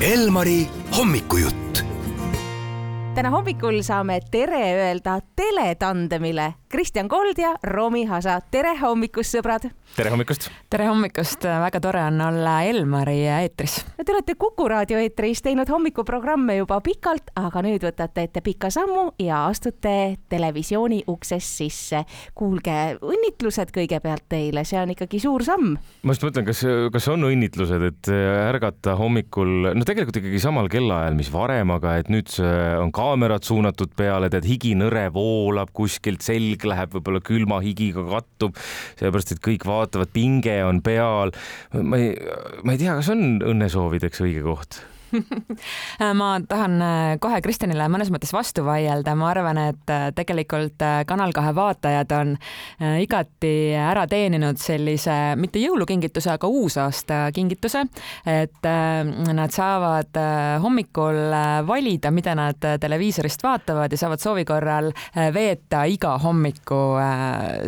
Elmari hommikujutt. täna hommikul saame tere öelda teletandemile. Kristjan Kold ja Romi Hasa, tere hommikust, sõbrad! tere hommikust! tere hommikust, väga tore on olla Elmari eetris. Te olete Kuku raadio eetris teinud hommikuprogramme juba pikalt, aga nüüd võtate ette pika sammu ja astute televisiooni uksest sisse. kuulge, õnnitlused kõigepealt teile, see on ikkagi suur samm. ma just mõtlen, kas, kas on õnnitlused, et ärgata hommikul, no tegelikult ikkagi samal kellaajal, mis varem, aga et nüüd on kaamerad suunatud peale, tead, higinõre voolab kuskilt, selg läheb võib-olla külma higiga kattub, sellepärast et kõik vaatavad, pinge on peal. ma ei, ma ei tea, kas on õnnesoovideks õige koht ma tahan äh, kohe Kristjanile mõnes mõttes vastu vaielda, ma arvan, et äh, tegelikult äh, Kanal kahe vaatajad on igati ära teeninud sellise mitte jõulukingituse, aga uusaasta kingituse, et nad saavad hommikul valida, mida nad televiisorist vaatavad ja saavad soovi korral veeta iga hommiku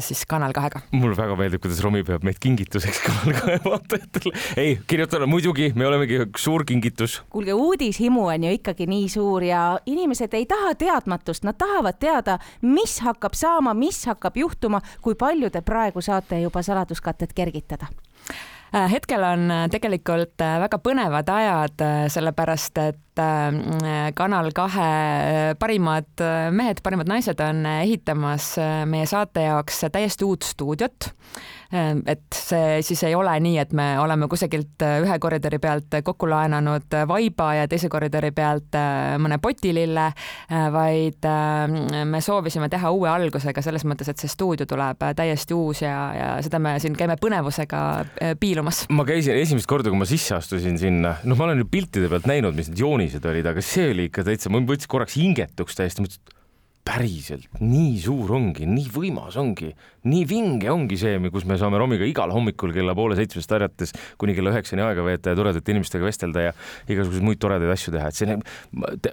siis Kanal kahega. mulle väga meeldib, kuidas Romi peab meid kingituseks Kanal kahe vaatajatele. ei, kirjutan muidugi, me olemegi suur kingitus kuulge, uudishimu on ju ikkagi nii suur ja inimesed ei taha teadmatust, nad tahavad teada, mis hakkab saama, mis hakkab juhtuma, kui palju te praegu saate juba saladuskatet kergitada. Äh, hetkel on äh, tegelikult äh, väga põnevad ajad, sellepärast et Kanal kahe parimad mehed, parimad naised on ehitamas meie saate jaoks täiesti uut stuudiot et see siis ei ole nii, et me oleme kusagilt äh, ühe koridori pealt kokku laenanud äh, vaiba ja teise koridori pealt äh, mõne potilille, vaid me soovisime teha uue algusega selles mõttes, et see stuudio tuleb täiesti uus ja, ja seda me siin käime põnevusega piilumas. ma käisin esimest korda, kui ma sisse astusin sinna, noh, ma olen ju piltide pealt näinud, mis need joonised olid, aga see oli ikka täitsa, mul võttis korraks hingetuks täiesti, mõtlesin, et päriselt nii suur ongi, nii võimas ongi, nii vinge ongi see, kus me saame Romiga igal hommikul kella poole seitsmest harjates kuni kella üheksani aega veeta ja toredate inimestega vestelda ja igasuguseid muid toredaid asju teha, et see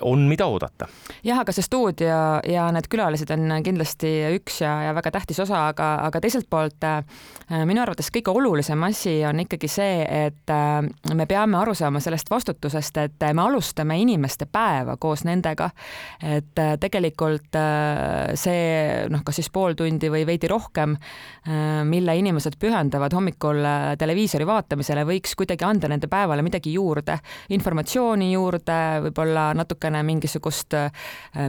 on, mida oodata. jah, aga see stuudio ja need külalised on kindlasti üks ja, ja väga tähtis osa, aga, aga teiselt poolt äh, minu arvates kõige olulisem asi on ikkagi see, et äh, me peame aru saama sellest vastutusest, et me alustame inimeste päeva koos nendega. et äh, tegelikult see noh, kas siis pool tundi või veidi rohkem, äh, mille inimesed pühendavad hommikul äh, televiisori vaatamisele, võiks kuidagi anda nende päevale midagi juurde, informatsiooni juurde, võib-olla natukene mingisugust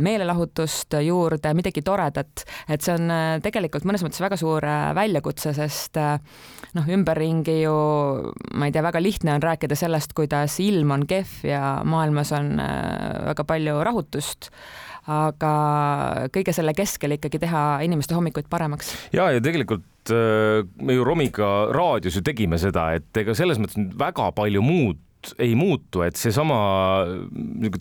meelelahutust juurde, midagi toredat, et see on tegelikult mõnes mõttes väga suur väljakutse, sest noh, ümberringi ju ma ei tea, väga lihtne on rääkida sellest, kuidas ilm on kehv ja maailmas on väga palju rahutust aga kõige selle keskel ikkagi teha inimeste hommikuid paremaks. ja, ja tegelikult äh, me ju Romiga raadios ju tegime seda, et ega selles mõttes väga palju muud ei muutu, et seesama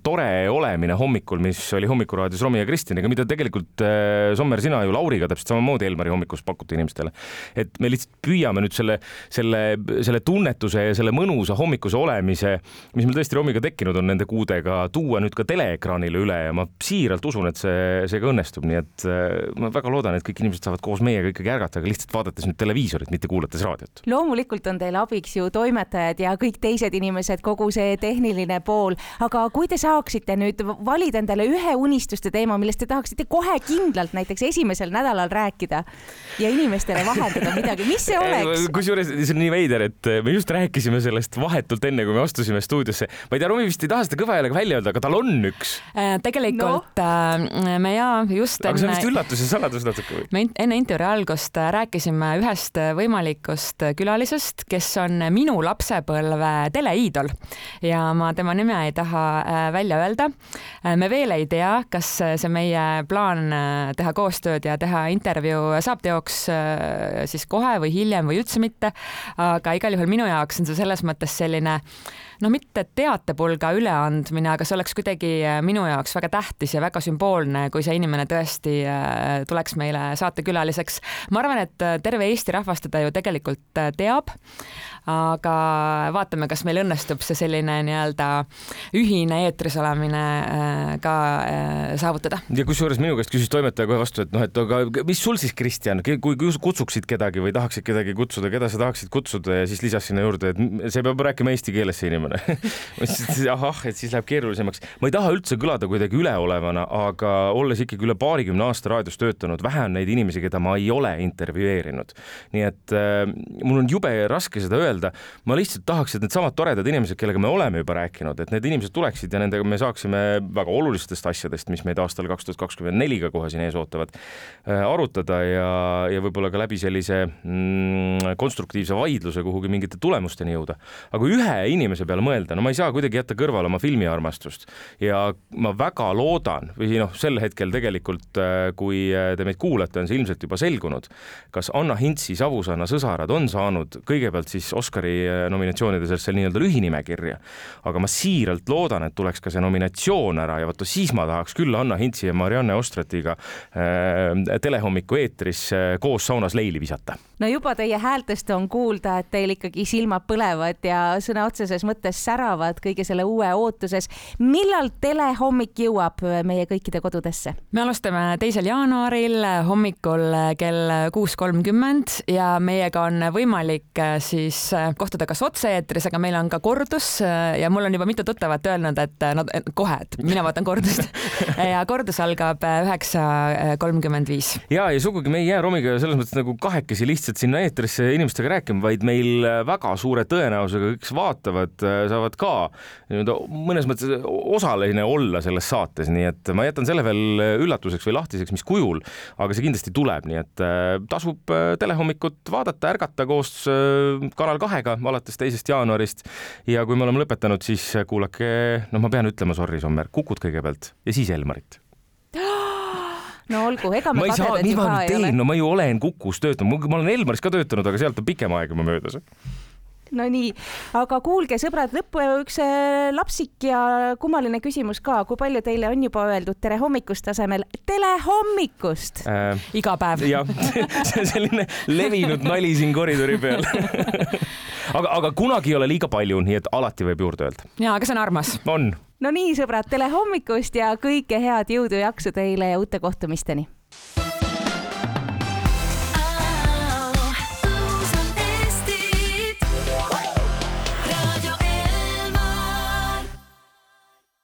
tore olemine hommikul, mis oli hommikuraadios Romi ja Kristjaniga, mida tegelikult äh, Sommer, sina ju Lauriga täpselt samamoodi Elmari hommikus pakute inimestele. et me lihtsalt püüame nüüd selle, selle, selle tunnetuse ja selle mõnusa hommikuse olemise, mis meil tõesti Romiga tekkinud on nende kuudega, tuua nüüd ka teleekraanile üle ja ma siiralt usun, et see, see ka õnnestub, nii et äh, ma väga loodan, et kõik inimesed saavad koos meiega ikkagi ärgata, aga lihtsalt vaadates nüüd televiisorit, mitte kuulates raadiot. loomulikult on teil abiks ju toimetajad ja kõik teised inimesed, inimesed, kogu see tehniline pool, aga kui te saaksite nüüd valida endale ühe unistuste teema, millest te tahaksite kohe kindlalt näiteks esimesel nädalal rääkida ja inimestele vahendada midagi, mis see oleks? kusjuures see on nii veider, et me just rääkisime sellest vahetult enne, kui me astusime stuudiosse. ma ei tea, Romi vist ei taha seda kõva häälega välja öelda, aga tal on üks. Äh, tegelikult no. Äh, me ja just aga see on vist üllatus ja saladus natuke või? me enne intervjuu algust äh, rääkisime ühest võimalikust külalisest, kes on minu lapsepõlve teleiidol iidol ja ma tema nime ei taha äh, välja öelda. Äh, me veel ei tea, kas see meie plaan äh, teha koostööd ja teha intervjuu saab teoks siis kohe või hiljem või üldse mitte. aga igal juhul minu jaoks on see selles mõttes selline no mitte teatepulga üleandmine, aga see oleks kuidagi minu jaoks väga tähtis ja väga sümboolne, kui see inimene tõesti tuleks meile saatekülaliseks. ma arvan, et terve Eesti rahvas teda ju tegelikult teab aga vaatame, kas meil õnnestub õnnestub see selline nii-öelda ühine eetris olemine äh, ka äh, saavutada. ja kusjuures minu käest küsis toimetaja kohe vastu, et noh, et aga mis sul siis, Kristjan, kui kutsuksid kedagi või tahaksid kedagi kutsuda, keda sa tahaksid kutsuda ja siis lisas sinna juurde, et see peab rääkima eesti keeles, see inimene ahah, et siis läheb keerulisemaks. ma ei taha üldse kõlada kuidagi üleolevana, aga olles ikkagi üle paarikümne aasta raadios töötanud, vähe on neid inimesi, keda ma ei ole intervjueerinud. nii et äh, mul on jube raske seda öelda. ma lihtsalt tahaks, et needsamad toredad inimesed, kellega me oleme juba rääkinud, et need inimesed tuleksid ja nendega me saaksime väga olulistest asjadest, mis meid aastal kaks tuhat kakskümmend neli ka kohe siin ees ootavad, äh, arutada ja, ja võib-olla ka läbi sellise mm, konstruktiivse vaidluse kuhugi mingite tulemusteni jõuda. aga ühe inimese peale mõelda, no ma ei saa kuidagi jätta kõrvale oma filmiarmastust ja ma väga loodan või noh, sel hetkel tegelikult, äh, kui äh, te meid kuulate, on see ilmselt juba selgunud, kas Anna Hintsi Savusaana sõsarad on saanud kõigepealt siis Oscari nominatsioonide sellesse nii-öelda lühinimekirja, aga ma siiralt loodan, et tuleks ka see nominatsioon ära ja vaata siis ma tahaks küll Anna Hintsi ja Marianne Ostratiga äh, telehommiku eetris äh, koos saunas leili visata. no juba teie häältest on kuulda, et teil ikkagi silmad põlevad ja sõna otseses mõttes säravad kõige selle uue ootuses. millal telehommik jõuab meie kõikide kodudesse? me alustame teisel jaanuaril hommikul kell kuus kolmkümmend ja meiega on võimalik äh, siis äh, kohtuda kas otse-eetris, aga meil on ka kordus ja mul on juba mitu tuttavat öelnud, et nad kohe, et mina vaatan kordust ja kordus algab üheksa kolmkümmend viis. ja, ja sugugi me ei jää Romiga selles mõttes nagu kahekesi lihtsalt sinna eetrisse inimestega rääkima, vaid meil väga suure tõenäosusega kõik, kes vaatavad, saavad ka nii-öelda mõnes mõttes osaline olla selles saates, nii et ma jätan selle veel üllatuseks või lahtiseks, mis kujul, aga see kindlasti tuleb, nii et äh, tasub äh, telehommikut vaadata, ärgata koos äh, Kanal kahega alates teisest jaanuarist ja kui me oleme lõpetanud, siis kuulake, noh, ma pean ütlema, sorry, Sommer, Kukut kõigepealt ja siis Elmarit. No olgu, ega me ma ei saa, mis ma nüüd teen, no ma ju olen Kukus töötanud, ma olen Elmaris ka töötanud, aga sealt on pikem aeg juba möödas. Nonii, aga kuulge, sõbrad, lõppu üks äh, lapsik ja kummaline küsimus ka, kui palju teile on juba öeldud tere hommikust asemel? Tere hommikust! Äh,? iga päev. jah, see on selline levinud nali siin koridori peal aga, aga kunagi ei ole liiga palju, nii et alati võib juurde öelda. ja, aga see on armas. on. no nii, sõbrad, tere hommikust ja kõike head, jõudu, jaksu teile ja uute kohtumisteni